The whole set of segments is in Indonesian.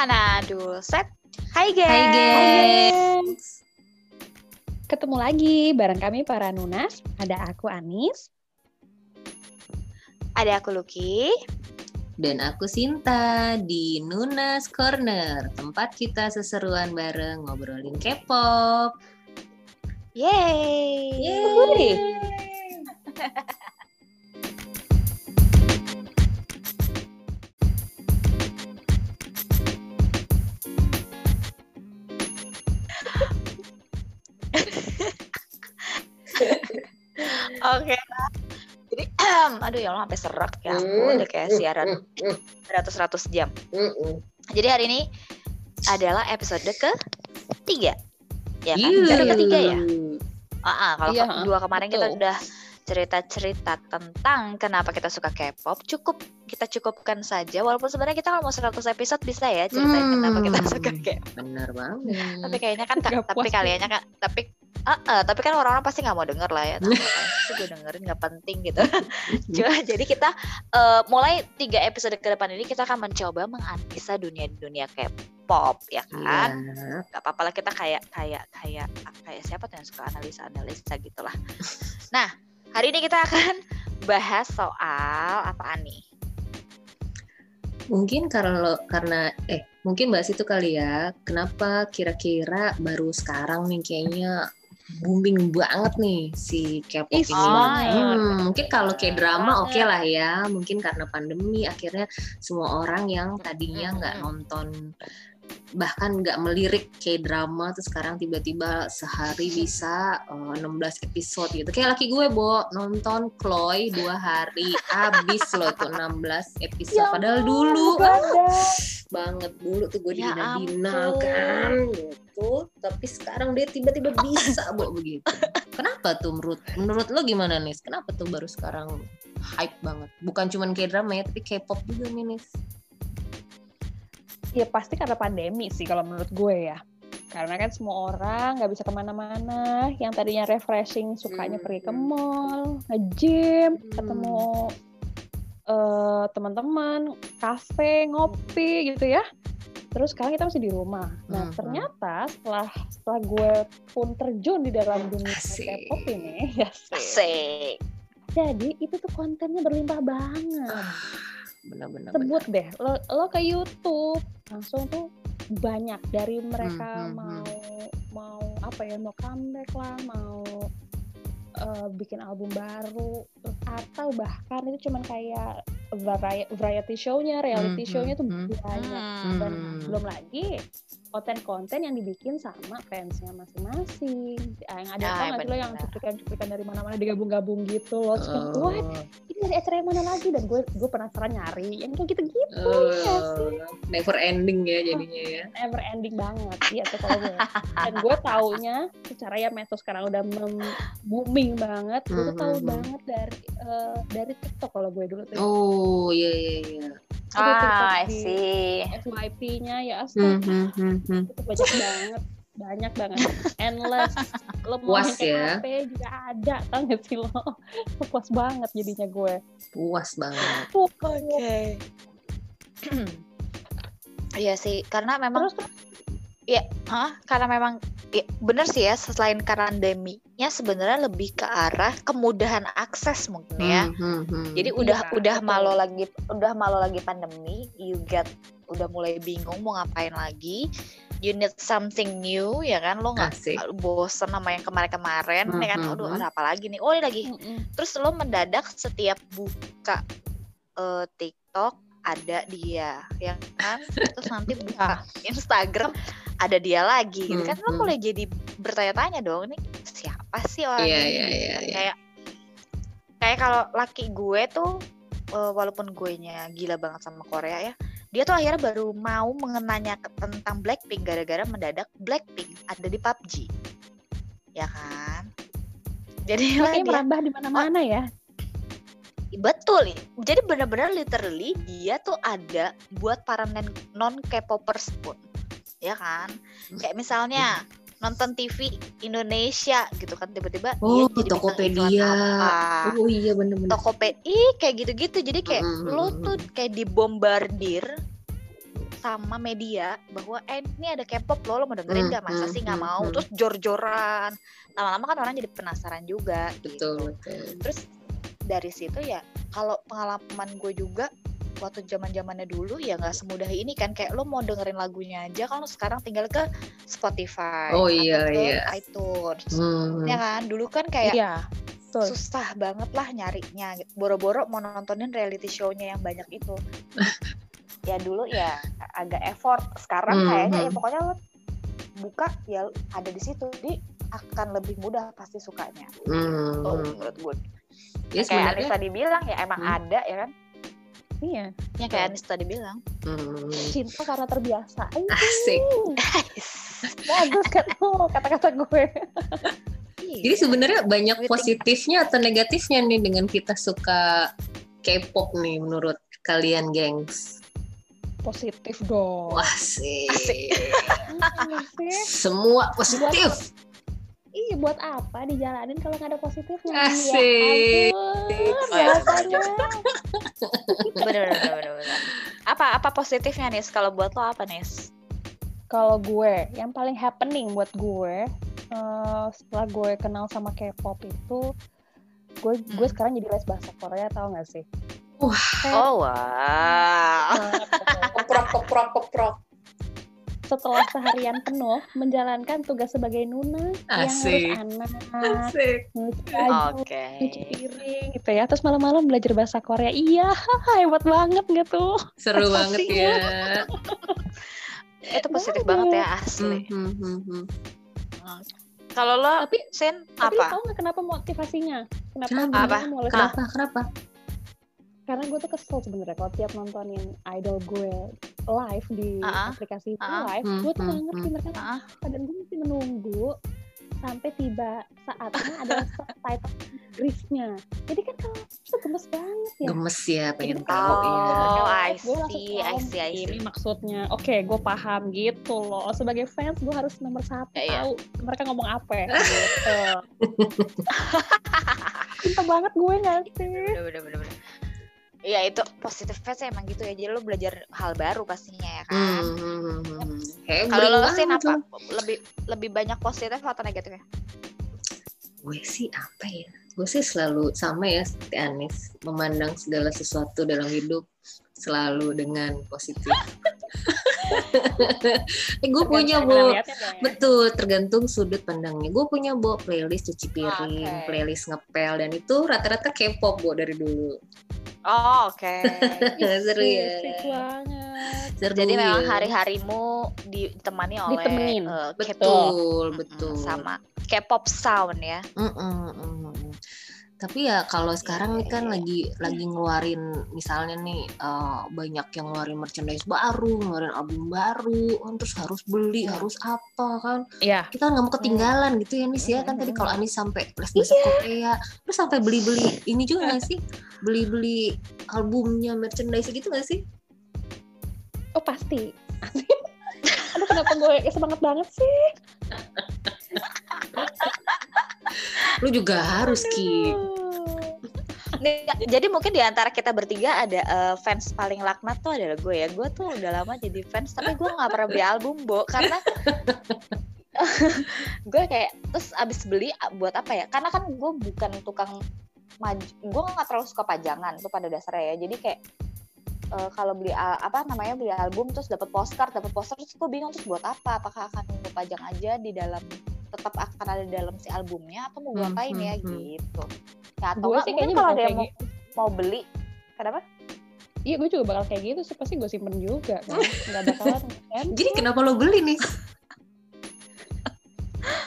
Hana set. Hai guys. Hai guys. Ketemu lagi bareng kami para Nunas. Ada aku Anis. Ada aku Lucky. Dan aku Sinta di Nunas Corner, tempat kita seseruan bareng ngobrolin K-pop. Yeay. Yeay. aduh ya Allah sampai serak ya. Ampun, udah kayak siaran ratus-ratus jam. Jadi hari ini adalah episode ketiga. Ya kan? Baru ketiga ya? Ah, ah, kalau Iya, ke- dua kemarin kita betul. udah cerita-cerita tentang kenapa kita suka K-pop. Cukup kita cukupkan saja. Walaupun sebenarnya kita kalau mau 100 episode bisa ya ceritain Hmm. kenapa kita suka K-pop. Bener banget. Tapi kayaknya kan Nggak tapi puas kaliannya kan tapi Ah, ah, tapi kan orang-orang pasti nggak mau denger lah ya. Ngapain sih gue dengerin nggak penting gitu. Cuma jadi kita eh, mulai tiga episode ke depan ini kita akan mencoba menganalisa dunia dunia K-pop ya kan. Iya. Gak apa-apa lah kita kayak kayak kayak kayak siapa tuh yang suka analisa analisa gitulah. Nah hari ini kita akan bahas soal apaan nih? Mungkin karena karena eh mungkin bahas itu kali ya. Kenapa kira-kira baru sekarang nih kayaknya booming banget nih si K-pop ini. oh. Hmm, mungkin kalau kayak drama oke Banget. lah ya. Mungkin karena pandemi akhirnya semua orang yang tadinya nggak nonton bahkan nggak melirik kayak drama tuh sekarang tiba-tiba sehari bisa eh, 16 episode gitu. Kayak laki gue, Bo, nonton Chloe dua hari habis loh tuh 16 episode. Ya Padahal dulu banget dulu tuh gue Ya dina-dina kan gitu. Tapi sekarang dia tiba-tiba bisa, Bo, begitu. Kenapa tuh menurut menurut lo gimana nih? Kenapa tuh baru sekarang hype banget? Bukan cuman kayak drama ya, tapi K-pop juga nih, Nis. Ya pasti karena pandemi sih kalau menurut gue ya. Karena kan semua orang nggak bisa ke mana-mana. Yang tadinya refreshing sukanya Hmm. pergi ke mall, nge-gym, Hmm. ketemu eh, teman-teman, kafe, ngopi gitu ya. Terus sekarang kita masih di rumah. Nah Mhm. ternyata setelah setelah gue pun terjun di dalam dunia. K-pop ini, ya sih. Asik. Jadi itu tuh kontennya berlimpah banget. Bener-bener. sebut deh lo lo ke YouTube langsung tuh banyak dari mereka Hmm, hmm, mau mau apa ya mau comeback lah mau eh, bikin album baru atau bahkan itu cuman kayak vari- variety show-nya reality Hmm, show-nya tuh hmm, banyak Hmm. dan Hmm. belum lagi konten-konten yang dibikin sama fansnya masing-masing. Ah, yang ada Ah, nggak sih lo yang cuplikan-cuplikan dari mana-mana digabung-gabung gitu loh. Kayak, Oh. what? Ini dari acara yang mana lagi? Dan gue gue penasaran nyari. Yang kayak gitu-gitu Oh, ya sih? never ending ya jadinya ya. never ending banget. Iya tuh kalau gue. Dan gue taunya secara ya medsos sekarang udah booming banget. Gue tuh tahu Mhm. banget dari eh, dari TikTok kalau gue dulu tuh. Oh, iya iya iya. Ada TikTok Ah, di- see. FYP-nya ya Hmm, astaga hmm, hmm, hmm. itu banyak banget banyak banget endless lo mau Puas ya. HP juga ada tau gak sih lo puas banget jadinya gue Puas banget. Oke. Iya sih, karena memang terus terus ya, hah? karena memang ya, bener sih ya selain karena pandeminya sebenarnya lebih ke arah kemudahan akses mungkin ya. Hmm, hmm, hmm. Jadi udah Iya, udah betul. malo lagi udah malo lagi pandemi, you get udah mulai bingung mau ngapain lagi. You need something new ya kan lo nggak bosen sama yang kemarin-kemarin ya kan Mhm. aduh ada apa lagi nih oh ini lagi Mm-mm. terus lo mendadak setiap buka eh, TikTok ada dia yang kan terus nanti buka Instagram ada dia lagi gitu kan. Lo mulai jadi bertanya-tanya dong ini siapa sih orang Iya, ini? iya, gitu iya, kan. iya. kayak kayak kalau laki gue tuh eh, walaupun gue nya gila banget sama Korea ya dia tuh akhirnya baru mau mengenanya tentang Blackpink gara-gara mendadak Blackpink ada di PUBG ya kan? Jadi dia merambah di mana-mana ya? Betul, jadi benar-benar literally dia tuh ada buat para non K-popers pun, ya kan? Kayak misalnya nonton TV Indonesia gitu kan tiba-tiba Oh, dia jadi Tokopedia. apa. Oh iya bener-bener. Tokopedia kayak gitu-gitu. Jadi kayak Mm, mm, lo mm, tuh kayak dibombardir sama media bahwa eh ini ada K-pop loh lo mau dengerin Hmm, nggak masa hmm, sih nggak hmm, mau hmm. terus jor-joran lama-lama kan orang jadi penasaran juga betul gitu betul terus dari situ ya kalau pengalaman gue juga waktu zaman zamannya dulu ya nggak semudah ini kan kayak lo mau dengerin lagunya aja kan lo sekarang tinggal ke Spotify Oh, atau iya, ke iya. iTunes Hmm. ya kan dulu kan kayak Iya, betul. susah banget lah nyarinya gitu. boro-boro mau nontonin reality show-nya yang banyak itu ya dulu ya agak effort sekarang Hmm, kayaknya ya hmm. pokoknya lo buka ya ada di situ jadi akan lebih mudah pasti sukanya Hmm. tuh menurut gue Ya kayak sebenarnya. Anis tadi bilang ya emang Hmm. ada ya kan Iya, ya kayak Anis tadi bilang Hmm. cinta karena terbiasa. Ih, Asik. Bagus kan tuh kata-kata gue. Jadi sebenarnya banyak positifnya atau negatifnya nih dengan kita suka K-pop nih menurut kalian, gengs? Positif dong. Wah sih. Iya. Semua positif. Iya buat apa dijalanin kalau nggak ada positifnya? Asik. Ya ampun, bener bener bener bener. apa apa positifnya nih kalau buat lo apa nih Kalau gue, yang paling happening buat gue eh, setelah gue kenal sama K-pop itu, gue gue Hmm. sekarang jadi les bahasa Korea tau gak sih? Wah. oh wow. Keprok keprok keprok. Setelah seharian penuh menjalankan tugas sebagai nuna Asik. yang harus anak, Asik. nyuci cuci piring gitu ya. Terus malam-malam belajar bahasa Korea. Iya, hebat banget gitu. Seru banget ya. itu positif banget ya asli Hmm, hmm, hmm, hmm. kalau lo Tapi Sin tapi apa tau gak kenapa motivasinya? Kenapa? Kenapa? mau les Kenapa? Kenapa? Karena gue tuh kesel sebenarnya kalau tiap nontonin idol gue live di Ah, aplikasi itu ah, live hmm, gue tuh hmm, nggak ngerti hmm. mereka apa dan gue mesti menunggu sampai tiba saatnya ada subtitle Inggrisnya jadi kan kalau itu gemes banget ya Gemes ya, pengen Jadi tahu kalau ya. Oh, I see, I see, I see. ini maksudnya oke gue paham gitu loh sebagai fans gue harus nomor satu Ya, ya. tahu mereka ngomong apa ya, gitu cinta banget gue ngerti bener bener bener bener. Iya itu positifnya sih emang gitu ya jadi lo belajar hal baru pastinya ya kan Hmm, hmm, hmm, hmm. Kayak kalau lo banget apa lebih lebih banyak positif atau negatifnya Gue sih apa ya? Gue sih selalu sama ya seperti Anis, memandang segala sesuatu dalam hidup selalu dengan positif. eh, gue punya bu, betul tergantung sudut pandangnya. Gue punya bu playlist cuci piring, Oke. playlist ngepel dan itu rata-rata K-pop bu dari dulu. Oh oke Seru ya. Banget Seru jadi memang ya. hari-harimu ditemani oleh Ditemenin. K-pop. betul Mm-mm, betul sama K-pop sound ya Mm-mm, mm-mm. Tapi ya kalau sekarang nih kan iya. lagi lagi ngeluarin misalnya nih eh, banyak yang ngeluarin merchandise baru, ngeluarin album baru, kan terus harus beli, Hmm. harus apa kan? Iya Kita nggak mau ketinggalan gitu ya Nis ya kan tadi kalau Anis sampai les bahasa Korea, terus sampai beli-beli ini juga nggak sih? Beli-beli albumnya merchandise gitu nggak sih? Oh pasti. Aduh kenapa gue semangat banget sih? Lu juga harus Ki. Nih, jadi mungkin di antara kita bertiga ada eh, fans paling laknat tuh adalah gue ya. Gue tuh udah lama jadi fans, tapi gue nggak pernah beli album, Bo, karena gue kayak terus abis beli buat apa ya? Karena kan gue bukan tukang gue nggak terlalu suka pajangan tuh pada dasarnya ya. Jadi kayak eh, kalau beli al- apa namanya beli album terus dapat postcard, dapat poster terus gue bingung terus buat apa? Apakah akan gue pajang aja di dalam tetap akan ada di dalam si albumnya atau mau gue Hmm, apain ya hmm, hmm. gitu. Ya atau Gue nggak sih mungkin kayaknya kalau ada yang kayak mau, mau beli kenapa? Iya gue juga bakal kayak gitu sih pasti gue simpen juga kan. Gak bakalan kan. Jadi kenapa lo beli nih?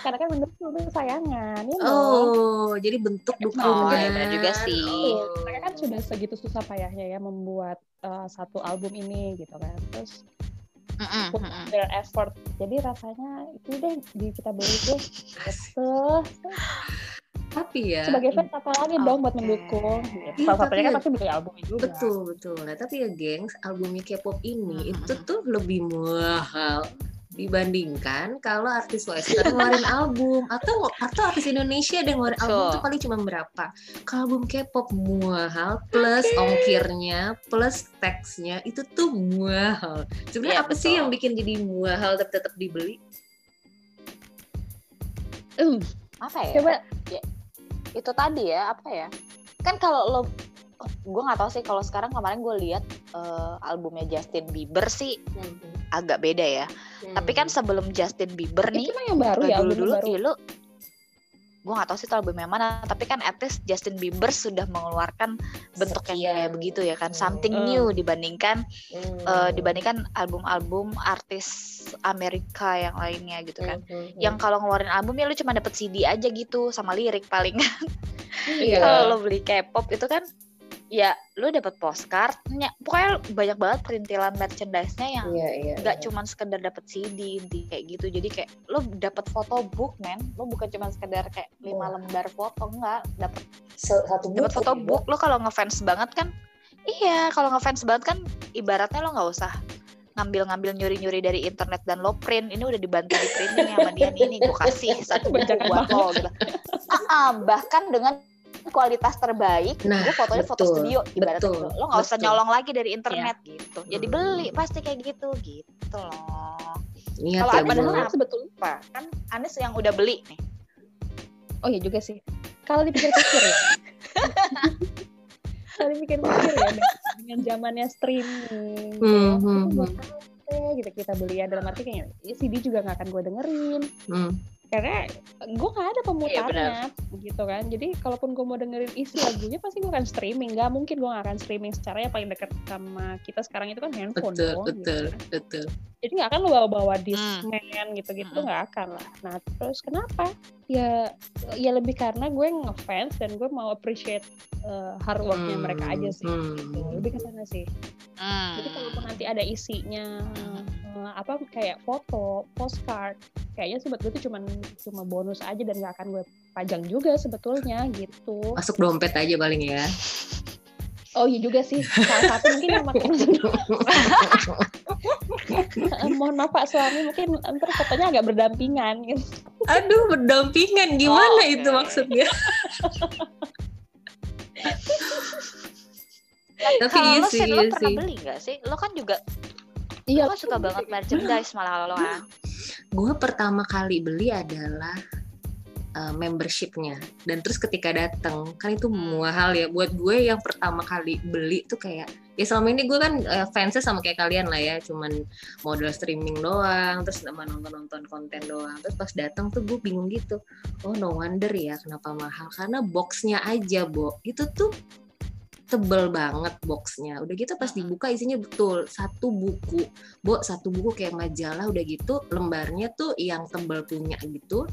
Karena kan gue itu sayangan. Ya dong. Oh, jadi bentuk Oh, dukungan. iya, benar juga sih. Oh. Mereka kan sudah segitu susah payahnya ya membuat uh, satu album ini gitu kan. Terus put mm-mm. their effort. Jadi rasanya itu deh di kita beli deh. Gitu. Tapi ya, Sebagai fans apa lagi dong buat mendukung. Gitu. Iya, Salah satunya kan ya- pasti beli albumnya juga. betul betul. Nah tapi ya gengs, albumnya K-pop ini Mhm. itu tuh lebih mahal dibandingkan kalau artis western ngeluarin album atau atau artis Indonesia ada ngeluarin Betul. album tuh paling cuma berapa? Kalau album K-pop mahal plus ongkirnya plus teksnya itu tuh mahal sebenarnya Iya, apa sih betul. yang bikin jadi mahal tapi tetap dibeli? Hmm, apa ya? Coba itu tadi ya apa ya? Kan kalau lo gue nggak tahu sih kalau sekarang kemarin gue lihat eh, albumnya Justin Bieber sih agak beda ya tapi kan sebelum Justin Bieber nih itu mah yang baru ya dulu dulu baru. ya lu gue nggak tahu sih itu album yang mana tapi kan at least Justin Bieber sudah mengeluarkan bentuk yang kayak Sekian. begitu ya kan something Hmm. new dibandingkan Hmm. eh, dibandingkan album-album artis Amerika yang lainnya gitu kan Hmm. yang kalau ngeluarin album ya lu cuma dapet CD aja gitu sama lirik paling Iya. kalau lo beli K-pop itu kan ya lu dapet postcardnya. Pokoknya banyak banget perintilan merchandise-nya yang iya iya nggak cuman sekedar dapet CD inti kayak gitu. Jadi kayak lo dapet foto book men. Lo bukan cuma sekedar kayak lima Wah. lembar foto enggak. Dapet satu dapet foto book. Lo kalau ngefans banget kan iya kalau ngefans banget kan ibaratnya lo nggak usah ngambil-ngambil nyuri-nyuri dari internet dan lo print. Ini udah dibantu di printing sama dia nih ini. Gue kasih satu buku buat lo gitu. Ah, ah, bahkan dengan kualitas terbaik Nah, gue fotonya foto betul, studio ibaratnya betul, gitu. lo nggak usah betul. nyolong lagi dari internet gitu jadi Hmm. beli pasti kayak gitu gitu loh Niat Kalau ya, padahal sebetulnya apa kan Anis yang udah beli nih Oh iya juga sih. Kalau dipikir-pikir ya. Kalau dipikir-pikir ya dengan, dengan zamannya streaming. Hmm, ya, hmm, hmm. gitu kita beli ya dalam arti kayaknya ya, CD juga nggak akan gue dengerin Hmm. Karena gue nggak ada pemutarnya Iya, gitu kan jadi kalaupun gue mau dengerin isi lagunya pasti gue akan streaming nggak mungkin gue nggak akan streaming secara yang paling dekat sama kita sekarang itu kan handphone betul dong, betul gitu kan. betul jadi nggak akan lo bawa-bawa Hmm. Discman gitu-gitu Mm-mm. nggak akan lah nah terus kenapa ya ya lebih karena gue ngefans dan gue mau appreciate uh, hard worknya Hmm, mereka aja sih hmm. gitu. lebih ke sana sih Hmm. jadi kalaupun nanti ada isinya eh, apa kayak foto postcard. Kayaknya sih buat gue tuh cuman cuma bonus aja dan nggak akan gue pajang juga sebetulnya gitu. Masuk dompet aja paling ya. Oh iya juga sih. Salah satu mungkin yang makin Eh, mohon maaf pak suami mungkin ntar fotonya agak berdampingan gitu. Aduh berdampingan. Gimana Oh, itu maksudnya? Tapi kalau iya lo sih lo iya pernah sih. beli nggak sih? Lo kan juga iya lo kan suka banget merchandise malah lo gue pertama kali beli adalah uh, membershipnya. Dan terus ketika datang kan itu mahal ya. Buat gue yang pertama kali beli tuh kayak ya selama ini gue kan uh, fansnya sama kayak kalian lah ya. Cuman modal streaming doang terus sama nonton nonton konten doang. Terus pas datang tuh gue bingung gitu. Oh no wonder ya kenapa mahal. Karena boxnya aja bo. Itu tuh tebel banget boxnya. Udah gitu pas dibuka isinya betul. Satu buku. Bo satu buku kayak majalah udah gitu. Lembarnya tuh yang tebel punya gitu.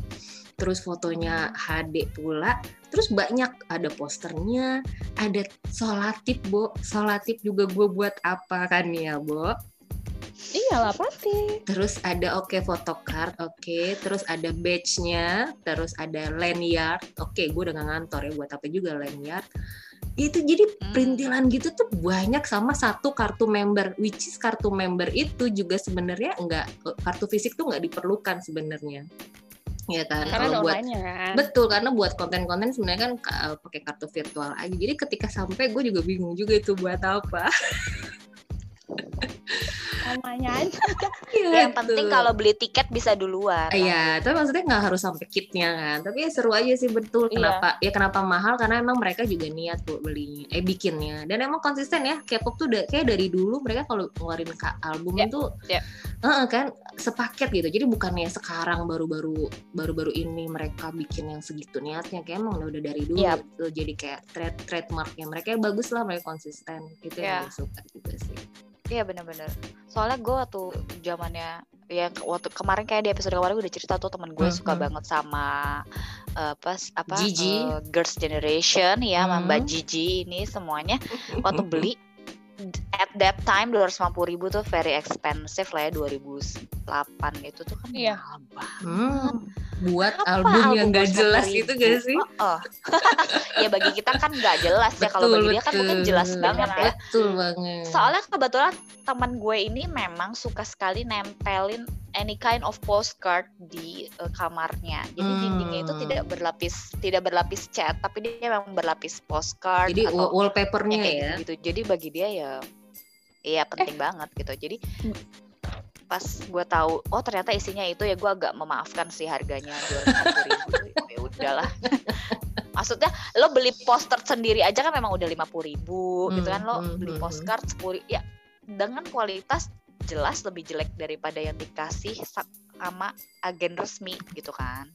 Terus fotonya HD pula. Terus banyak. Ada posternya. Ada solatip bo. Solatip juga gue buat apa kan ya bo? Iyalah pasti. Terus ada oke photocard oke. Terus ada badge-nya. Terus ada lanyard. Oke gue udah gak ngantor ya. Buat apa juga lanyard itu jadi Hmm. perintilan gitu tuh banyak sama satu kartu member which is kartu member itu juga sebenarnya enggak kartu fisik tuh nggak diperlukan sebenarnya. Ya kan? Karena kalau buat kan? betul karena buat konten-konten sebenarnya kan ka- pakai kartu virtual aja. Jadi ketika sampai gue juga bingung juga itu buat apa namanya aja yang penting kalau beli tiket bisa duluan Iya, tapi maksudnya nggak harus sampai kitnya kan. Tapi ya seru aja sih betul. Iya. Kenapa? Ya kenapa mahal? Karena emang mereka juga niat tuh belinya, eh bikinnya. Dan emang konsisten ya. K-pop tuh kayak dari dulu mereka kalau ngeluarin album Iya, tuh, iya. Heeh, kan sepaket gitu. Jadi bukannya sekarang baru-baru baru-baru ini mereka bikin yang segitu niatnya. Kayak emang udah dari dulu. Iya. Tuh, jadi kayak trade trademarknya mereka ya bagus lah mereka konsisten. Itu Iya. yang gue suka juga sih. Iya bener-bener. Soalnya gue waktu zamannya ya waktu kemarin kayak di episode kemarin gue udah cerita tuh temen gue Hmm, suka hmm. banget sama eh, apa apa Gigi. eh, Girls Generation ya sama Mbak Hmm. Gigi ini semuanya waktu beli at that time 250 ribu tuh very expensive lah ya 2008 itu tuh kan Iya. mahal banget. Hmm, buat Apa album yang gak 250 jelas gitu gak sih? Oh, oh. ya bagi kita kan nggak jelas ya kalau bagi dia kan mungkin jelas banget ya. Betul banget. Soalnya kebetulan teman gue ini memang suka sekali nempelin any kind of postcard di uh, kamarnya. Jadi Hmm. dindingnya itu tidak berlapis tidak berlapis cat, tapi dia memang berlapis postcard Jadi atau wall- wallpapernya ya. gitu, Jadi bagi dia ya iya penting banget gitu. Jadi Hmm. Pas gue tahu oh ternyata isinya itu ya gue agak memaafkan sih harganya dua ribu. Ya udahlah. Maksudnya lo beli poster sendiri aja kan memang udah lima puluh ribu gitu kan lo Hmm, hmm, beli hmm, postcard sepuluh ya dengan kualitas jelas lebih jelek daripada yang dikasih sa- sama agen resmi gitu kan.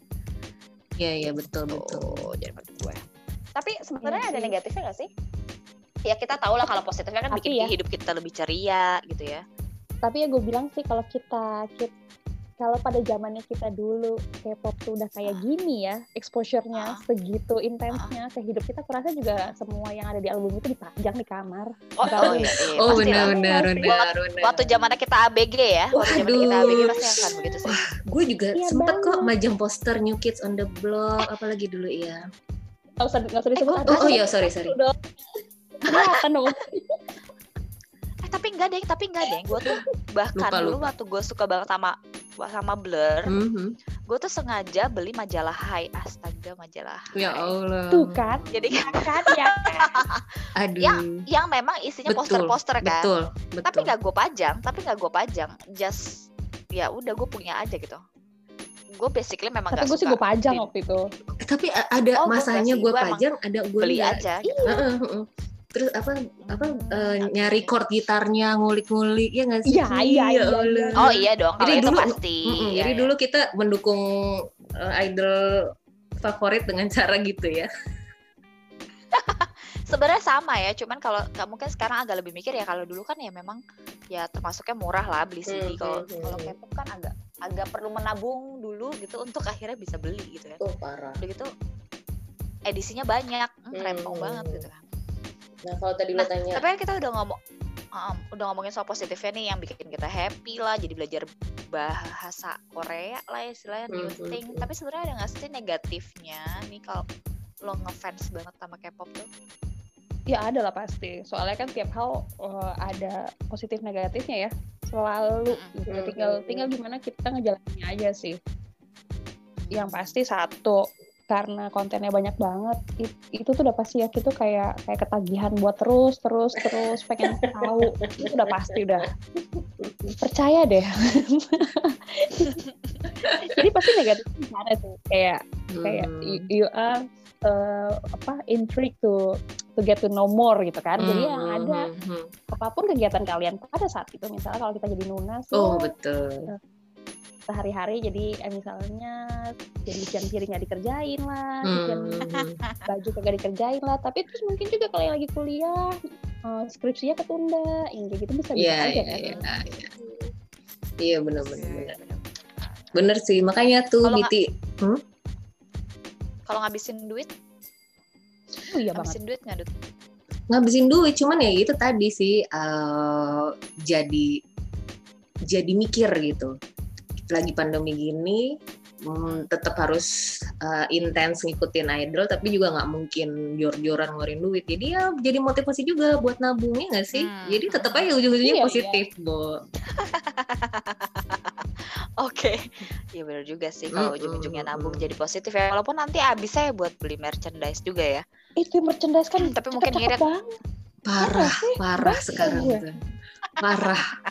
Iya iya betul betul. Tuh, jadi menurut gue tapi sebenarnya Iya ada negatifnya gak sih? Ya kita tahu lah kalau positifnya kan Tapi bikin ya. hidup kita lebih ceria gitu ya tapi ya gue bilang sih kalau kita, kit- kalau pada zamannya kita dulu K-pop tuh udah kayak gini ya exposure-nya Ah. segitu intensnya ke hidup kita kurasa juga semua yang ada di album itu dipajang di kamar oh, Nggak oh iya, iya Oh benar benar benar benar. waktu zamannya kita ABG ya waktu zaman kita. ABG pasti akan begitu sih Gue juga Iya sempet kok banget. majang poster New Kids on the Block apalagi dulu ya. nggak usah nggak usah disebut kok- ada Oh, oh sih. iya sorry sorry. Udah. Kelihatan dong eh enggak deh tapi enggak deh gue tuh bahkan Lupa, dulu lupa. waktu gue suka banget sama sama Blur Mhm. gue tuh sengaja beli majalah Hai astaga majalah Hai Ya Allah. tuh kan jadi kan kan ya Aduh. yang yang memang isinya poster-poster kan Betul. Betul. tapi nggak gue pajang tapi nggak gue pajang just ya udah gue punya aja gitu gue basically memang tapi nggak gue sih gue pajang waktu itu Eh, tapi a- ada Oh, masanya gue pajang, ada gue beli aja gitu. Heeh, heeh. Terus apa apa eh, nyari chord gitarnya ngulik-ngulik ya nggak sih? Iya, iya, iya, Allah. iya. oh iya dong kalau Jadi itu dulu- pasti Mm-mm, Iya, jadi iya. dulu kita mendukung eh, idol favorit dengan cara gitu ya. sebenarnya sama ya cuman kalau kamu kan sekarang agak lebih mikir ya kalau dulu kan ya memang ya termasuknya murah lah beli CD Hmm, kalau hmm, kalau hmm. K-pop kan agak agak perlu menabung dulu gitu untuk akhirnya bisa beli gitu ya Oh parah. udah gitu edisinya banyak hmm, Hmm, rempong banget gitu kan Nah kalau tadi Nah, lo tanya, tapi kan kita udah ngomong um, udah ngomongin soal positifnya nih yang bikin kita happy lah jadi belajar bahasa Korea lah ya istilahnya new Hmm, hmm, thing hmm. tapi sebenarnya ada nggak sih negatifnya nih kalau lo ngefans banget sama K-pop tuh ya ada lah pasti soalnya kan tiap hal eh, ada positif negatifnya ya selalu gitu. Mm-mm. tinggal tinggal gimana kita ngejalaninnya aja sih yang pasti satu karena kontennya banyak banget it- itu tuh udah pasti ya itu kayak kayak ketagihan buat terus terus terus pengen tahu itu udah pasti udah percaya deh jadi pasti negatifnya gimana tuh kayak kayak Hmm. you, you are uh, apa intrigued to to get to know more gitu kan jadi yang Hmm, ada hmm, hmm. apa pun kegiatan kalian pada saat itu misalnya kalau kita jadi nunas Oh ya, betul. Sehari-hari jadi eh, misalnya jadi cucian piring nggak dikerjain lah Hmm, cucian hmm. baju kagak dikerjain lah tapi terus mungkin juga kalau yang lagi kuliah eh, skripsinya ketunda yang kayak gitu bisa bisa Iya aja iya kan iya. iya. Iya benar benar Iya, benar. sih makanya tuh Kalau Biti. kalau ngabisin duit oh iya banget ngabisin duit nggak Dut? ngabisin duit cuman ya itu tadi sih eh, jadi jadi mikir gitu lagi pandemi gini hmm, tetap harus eh, intens ngikutin idol tapi juga nggak mungkin jor-joran ngeluarin duit jadi ya jadi motivasi juga buat nabungnya nggak sih Hmm. jadi tetap aja ujung-ujungnya Iya, positif Bo. Oke, iya benar juga sih kalau Mm, ujung-ujungnya mm, nabung mm. jadi positif ya. Walaupun nanti habis saya buat beli merchandise juga ya. itu merchandise kan Tapi mungkin ngirit. banget parah parah Bahkan sekarang gue. tuh parah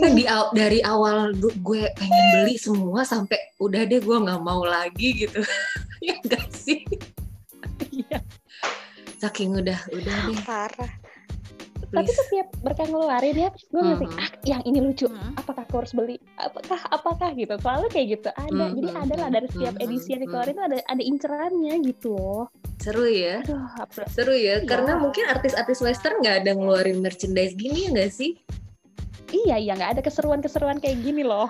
Nah, di dari awal gue pengen beli semua sampai udah deh gue nggak mau lagi gitu. Ya enggak sih? Iya. saking udah udah deh. Parah. Tapi please. setiap mereka ngeluarin ya gue ngerti Mhm. ah yang ini lucu Hmm. apakah aku harus beli apakah apakah gitu selalu kayak gitu ada jadi Mhm, ada lah dari setiap edisi yang dikeluarin tuh ada ada incerannya gitu loh seru ya aduh apa seru ya Iya. karena mungkin artis-artis western nggak ada ngeluarin merchandise gini ya nggak sih iya iya nggak ada keseruan-keseruan kayak gini loh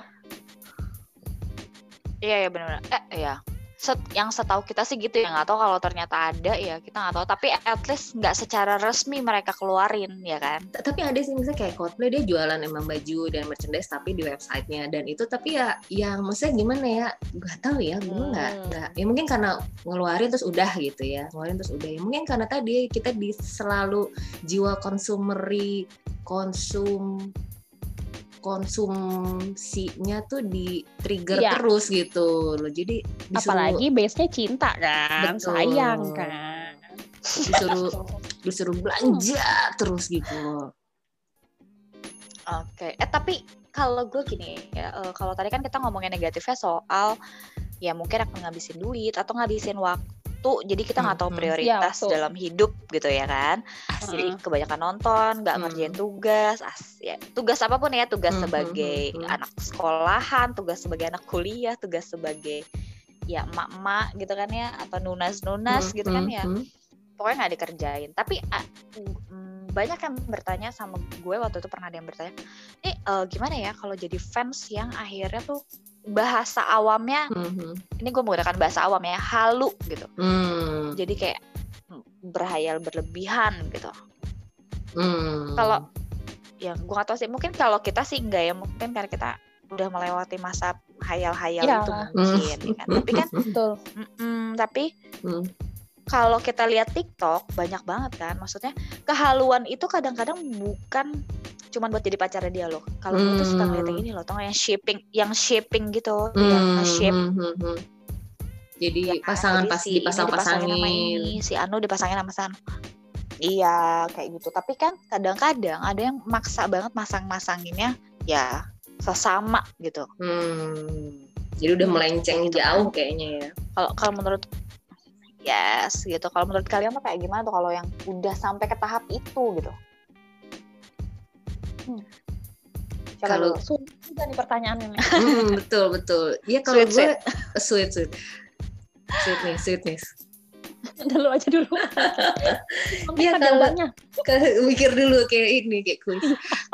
Iya ya benar. Eh ya. Set, yang setahu kita sih gitu ya nggak tahu kalau ternyata ada ya kita nggak tahu. Tapi at least nggak secara resmi mereka keluarin ya kan? Tapi ada sih misalnya kayak Coldplay dia jualan emang baju dan merchandise tapi di websitenya. Dan itu tapi ya yang maksudnya gimana ya? Nggak tahu ya gue nggak Hmm. nggak. Ya mungkin karena ngeluarin terus udah gitu ya ngeluarin terus udah ya. Mungkin karena tadi kita di selalu jiwa konsumeri konsum konsumsinya tuh di trigger Iya. terus gitu loh. Jadi disuruh Apalagi base-nya cinta kan, Betul. sayang kan. disuruh disuruh belanja terus gitu loh. Oke, eh tapi kalau gue gini ya, eh, kalau tadi kan kita ngomongin negatifnya soal ya mungkin akan ngabisin duit atau ngabisin waktu, jadi kita nggak tahu prioritas Ya, dalam hidup gitu ya kan. Jadi kebanyakan nonton, nggak Hmm. ngerjain tugas, as, ya tugas apa pun ya, tugas Hmm, sebagai hmm, anak sekolahan, tugas sebagai anak kuliah, tugas sebagai ya emak-emak gitu kan ya, atau nunas-nunas Hmm, gitu kan ya. Hmm. pokoknya nggak dikerjain. Tapi mm, banyak yang bertanya sama gue waktu itu pernah ada yang bertanya eh eh, gimana ya kalau jadi fans yang akhirnya tuh bahasa awamnya Hmm, hmm. ini gue menggunakan bahasa awam ya halu gitu Hmm, jadi kayak mm, berhayal berlebihan gitu hmm. kalau ya gue gak tahu sih mungkin kalau kita sih enggak ya mungkin karena kita udah melewati masa hayal-hayal Iya. itu mungkin ya kan tapi kan Betul. tapi Hmm. kalau kita lihat TikTok banyak banget kan maksudnya kehaluan itu kadang-kadang bukan cuman buat jadi pacarnya dia loh kalau gue tuh suka ngeliat yang Hmm. ini loh tau yang shipping yang shipping gitu yang Hmm, nge-shape hmm, hmm. Jadi ya kan? pasangan pas si ini dipasangin sama dipasang-pasangin. ini si Anu dipasangin sama San iya kayak gitu tapi kan kadang-kadang ada yang maksa banget masang-masanginnya ya sesama gitu Hmm. Jadi udah melenceng Gitu kan. jauh kayaknya ya. kalau kalau menurut yes gitu kalau menurut kalian tuh kayak gimana tuh kalau yang udah sampai ke tahap itu gitu Hmm. Kalau-? Sulit juga nih pertanyaannya nih. Hmm, betul betul. Iya kalau Sweet, gue sweet sweet. Sweetness, sweetness. Dulu aja dulu. Iya, Minta kalau- jawabannya. Ke- mikir dulu kayak ini kayak kuis.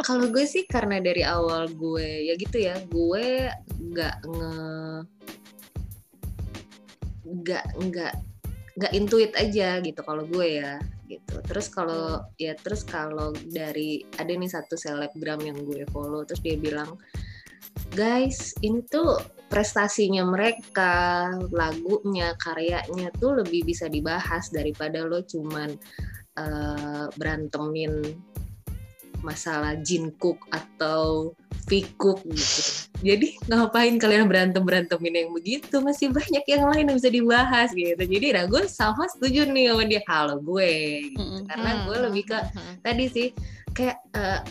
Kalau gue sih karena dari awal gue ya gitu ya, gue nggak nge nggak nggak nggak intuit aja gitu kalau gue ya gitu. Terus kalau ya terus kalau dari ada nih satu selebgram yang gue follow terus dia bilang guys ini tuh prestasinya mereka lagunya karyanya tuh lebih bisa dibahas daripada lo cuman eh, berantemin masalah Jin Cook atau V Cook gitu. Jadi ngapain kalian berantem berantemin yang begitu? Masih banyak yang lain yang bisa dibahas gitu. Jadi nah gue sama setuju nih sama dia kalau gue gitu. Karena gue lebih ke Hmm. tadi sih kayak ba-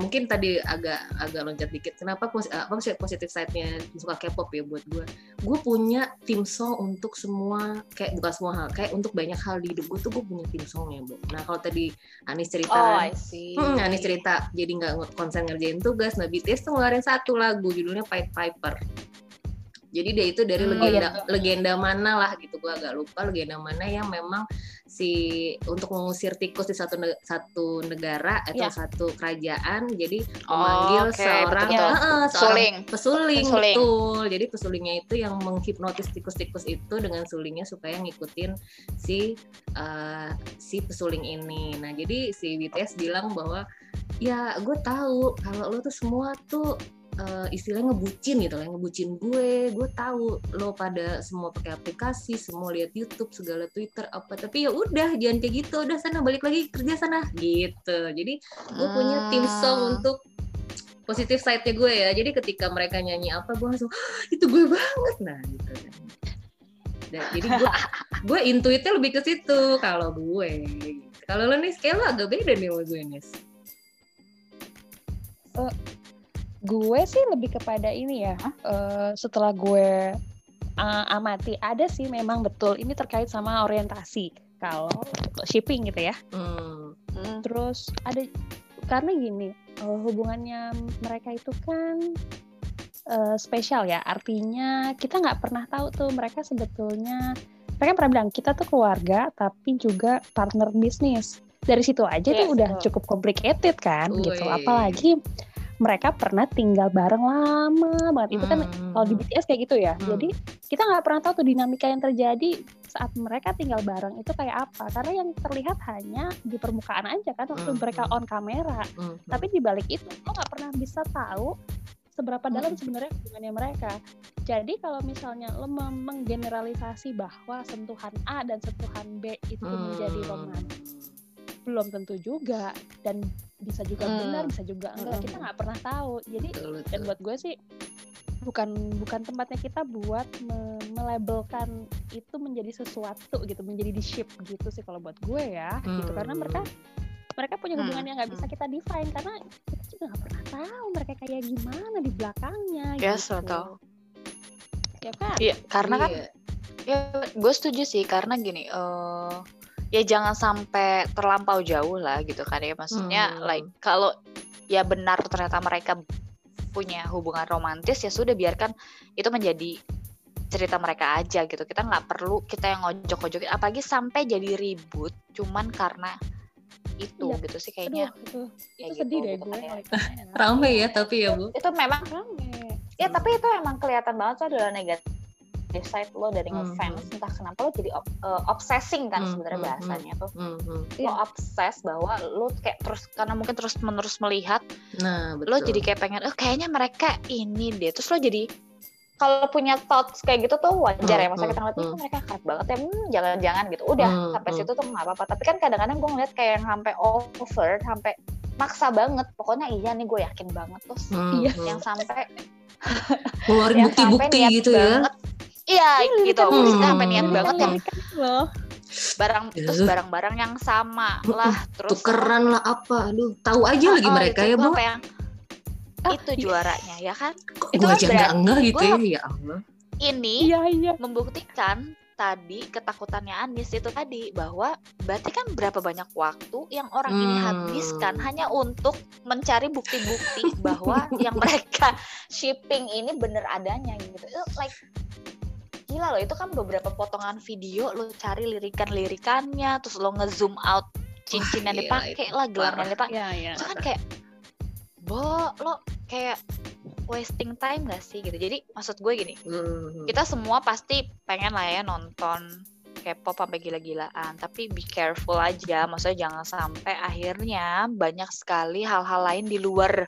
mungkin tadi agak agak loncat dikit. Kenapa apa sih positif side-nya suka K-pop ya buat gue? Gue punya tim song untuk semua kayak bukan semua hal, kayak untuk banyak hal di hidup gue tuh gue punya tim songnya, Bu. Nah, kalau tadi Anis cerita Oh, I see. Hmm, Anis cerita jadi nggak konsen ngerjain tugas. Nah, BTS tuh ngeluarin satu lagu judulnya Pied Piper. Jadi dia itu dari Hmm, legenda iya. legenda mana lah gitu gua agak lupa legenda mana yang memang si untuk mengusir tikus di satu ne- satu negara atau Iya. satu kerajaan jadi Oh, memanggil oke, seorang betul-betul. Heeh, seorang Suling. pesuling, Pesuling. betul. Jadi pesulingnya itu yang menghipnotis tikus-tikus itu dengan sulingnya supaya ngikutin si eh, si pesuling ini. Nah, jadi si BTS bilang bahwa ya gue tahu kalau lo tuh semua tuh eh, istilahnya ngebucin gitu lah, ngebucin gue. Gue tahu lo pada semua pakai aplikasi, semua lihat YouTube, segala Twitter apa. Tapi ya udah, jangan kayak gitu. Udah sana balik lagi kerja sana gitu. Jadi gue punya tim song Hmm. untuk positif side-nya gue ya. Jadi ketika mereka nyanyi apa, gue langsung "Hah, itu gue banget nah gitu kan. Dan, jadi gue gue intuitnya lebih ke situ kalau gue. Kalau lo nih, kayak lo agak beda nih sama gue nih. Gue sih lebih kepada ini ya eh, setelah gue uh, amati ada sih memang betul ini terkait sama orientasi kalau shipping gitu ya Hmm. Hmm. terus ada karena gini eh, hubungannya mereka itu kan eh, spesial ya artinya kita nggak pernah tahu tuh mereka sebetulnya mereka pernah bilang kita tuh keluarga tapi juga partner bisnis dari situ aja Yes, tuh udah betul. cukup complicated kan gitu Wih. apalagi mereka pernah tinggal bareng lama banget itu kan Hmm. kalau di BTS kayak gitu ya Hmm. jadi kita nggak pernah tahu tuh dinamika yang terjadi saat mereka tinggal bareng itu kayak apa karena yang terlihat hanya di permukaan aja kan waktu Hmm, mereka on kamera Hmm. tapi di balik itu lo nggak pernah bisa tahu seberapa dalam Hmm. sebenarnya hubungannya mereka jadi kalau misalnya lo menggeneralisasi bahwa sentuhan A dan sentuhan B itu menjadi Hmm. romantis belum tentu juga dan bisa juga Hmm. benar bisa juga enggak Hmm. kita nggak pernah tahu jadi Betul, betul. dan buat gue sih bukan bukan tempatnya kita buat me- melabelkan itu menjadi sesuatu gitu menjadi di ship gitu sih kalau buat gue ya gitu karena Hmm. mereka mereka punya Hmm, hubungan yang nggak bisa hmm. kita define karena kita juga nggak pernah tahu mereka kayak gimana di belakangnya Yes, gitu betul. ya kan Iya, karena kan Iya. ya gue setuju sih karena gini eh ya jangan sampai terlampau jauh lah gitu kan ya maksudnya Hmm. like kalau ya benar ternyata mereka punya hubungan romantis ya sudah biarkan itu menjadi cerita mereka aja gitu kita nggak perlu kita yang ngojok-ngojokin apalagi sampai jadi ribut cuman karena itu Iya. gitu sih kayaknya Aduh, itu kayak itu sedih gitu, deh gitu gue kan ya. Rame ya tapi ya Bu. itu memang rame ya tapi itu emang kelihatan banget tuh adalah negatif side lo dari Mhm. ngefans entah kenapa lo jadi eh, obsessing kan Mhm, sebenarnya mhm. bahasanya tuh Hmm, hmm. lo obses bahwa lo kayak terus karena mungkin terus menerus melihat Nah, betul. lo jadi kayak pengen oh kayaknya mereka ini deh terus lo jadi kalau punya thoughts kayak gitu tuh wajar ya Hmm, maksudnya kita ngeliat hmm, "Ih, kok mereka keren banget ya hmm, jangan-jangan gitu udah Hmm, sampai hmm. situ tuh nggak apa-apa tapi kan kadang-kadang gue ngeliat kayak yang sampai over sampai maksa banget pokoknya iya nih gue yakin banget terus Hmm, Iya. hmm. yang sampai sampai bukti-bukti gitu ya. banget. Iya gitu, Hmm. maksudnya sampai niat banget yang loh barang Ya. terus barang-barang yang sama lah terus Tukeran lah apa. Aduh, tahu aja lagi Oh, mereka ya, Bu. yang Ah, itu iya. juaranya ya kan Kok itu gua kan aja nggak berarti enggak gitu ya. Ya Allah. ini iya iya membuktikan tadi ketakutannya Anis itu tadi bahwa berarti kan berapa banyak waktu yang orang ini Hmm. habiskan hanya untuk mencari bukti-bukti bahwa yang mereka shipping ini bener adanya gitu. Itu like gila loh itu kan beberapa potongan video lo cari lirikan-lirikannya terus lo ngezoom out cincin yang dipakai lah gelang yang dipakai. Iya iya. Itu kan kayak bo lo kayak wasting time gak sih? Gitu. Jadi maksud gue gini Hmm. kita semua pasti pengen lah ya nonton K-pop sampai gila-gilaan tapi be careful aja. Maksudnya jangan sampai akhirnya banyak sekali hal-hal lain di luar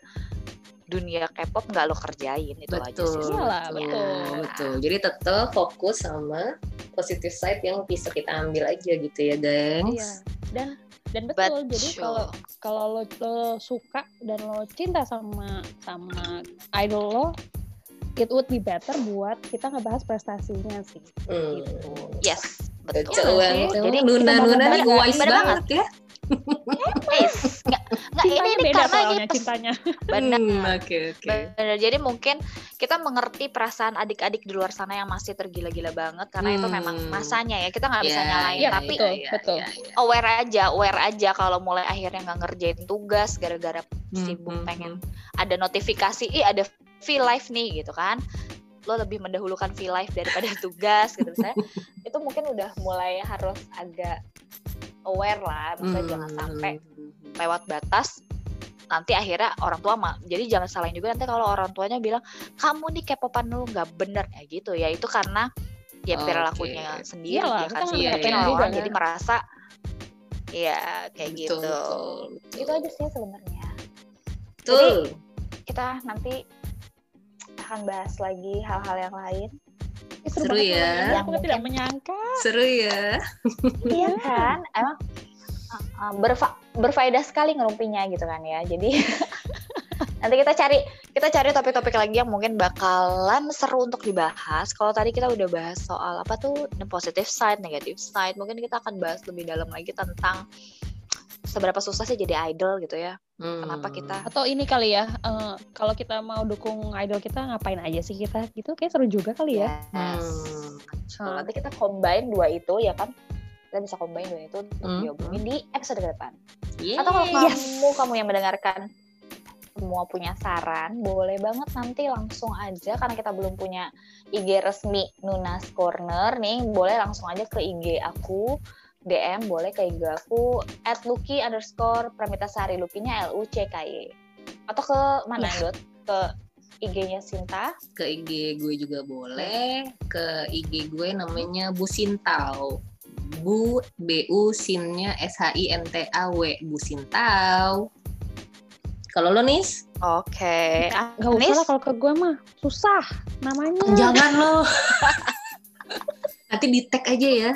dunia K-pop nggak lo kerjain itu aja betul, sih Iyalah, betul, betul. betul. Jadi tetap fokus sama positive side yang bisa kita ambil aja gitu ya, gengs. Iya. dan dan betul jadi Betul. kalau kalau lo, lo suka dan lo cinta sama sama idol lo it would be better buat kita ngebahas prestasinya sih Hmm. gitu yes betul Betul banget. sih. Emang Jadi Nuna kita Nuna nih wise bener banget ya. Yes. nggak nggak ini, beda karena ini soalnya cintanya benar Hmm, Oke oke. Bener, jadi mungkin kita mengerti perasaan adik-adik di luar sana yang masih tergila-gila banget karena itu memang Hmm. masanya ya kita nggak bisa Ya, nyalain Iya, tapi betul, betul. ya. aware aja aware aja kalau mulai akhirnya nggak ngerjain tugas gara-gara sibuk Hmm, pengen ada notifikasi ih ada V live nih gitu kan lo lebih mendahulukan V live daripada tugas gitu misalnya itu mungkin udah mulai harus agak aware lah maksudnya Hmm, jangan sampai lewat batas nanti akhirnya orang tua mah jadi jangan salahin juga nanti kalau orang tuanya bilang kamu nih kepopan lu nggak bener ya gitu ya itu karena ya Oke. perilakunya sendiri Iyalah, ya kan kita nggak mungkin ngertiin orang-orang juga. jadi merasa ya kayak Betul, gitu betul, betul. itu aja sih sebenarnya Betul. kita nanti akan bahas lagi hal-hal yang lain Seru banget ya. Yang aku tidak menyangka Seru ya. iya kan emang uh, berfa- berfaedah sekali ngerumpinya gitu kan ya jadi nanti kita cari kita cari topik-topik lagi yang mungkin bakalan seru untuk dibahas kalau tadi kita udah bahas soal apa tuh the positive side negative side mungkin kita akan bahas lebih dalam lagi tentang seberapa susah sih jadi idol gitu ya kenapa Hmm. kita atau ini kali ya eh, kalau kita mau dukung idol kita ngapain aja sih kita gitu kayak seru juga kali ya Yes. Hmm. Nanti kita combine dua itu ya kan kita bisa combine dua itu untuk Hmm. diomongin di episode ke depan Yeay. Atau kalau Yes. kamu kamu yang mendengarkan semua punya saran, boleh banget nanti langsung aja karena kita belum punya IG resmi Nunas Corner nih, boleh langsung aja ke IG aku DM boleh ke IG aku at Lucky underscore Pramitasari Lukinya L U C K Y. Atau ke mana Iya. Dot? Ke IG-nya Sinta? Ke IG gue juga boleh. Ke IG gue namanya Bu Sintau. Bu B U Sinnya S H I N T A W. Bu Sintau. Kalau lo nis? Oke. Gak usah lah kalau ke gue mah. Susah namanya. Jangan lo. Nanti di tag aja ya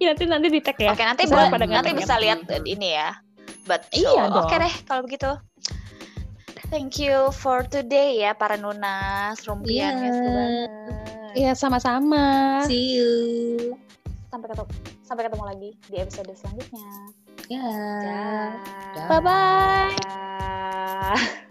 ya nanti nanti di tag ya Oke nanti Bisa pada nanti ngerti bisa lihat Hmm. ini ya Betul. Iya dong. Oke deh kalau begitu. Thank you for today ya para nunas Iya. seru banget. Iya sama-sama. See you. Sampai ketemu sampai ketemu lagi di episode selanjutnya. Ya. Dah. Dah. Bye-bye. Dah.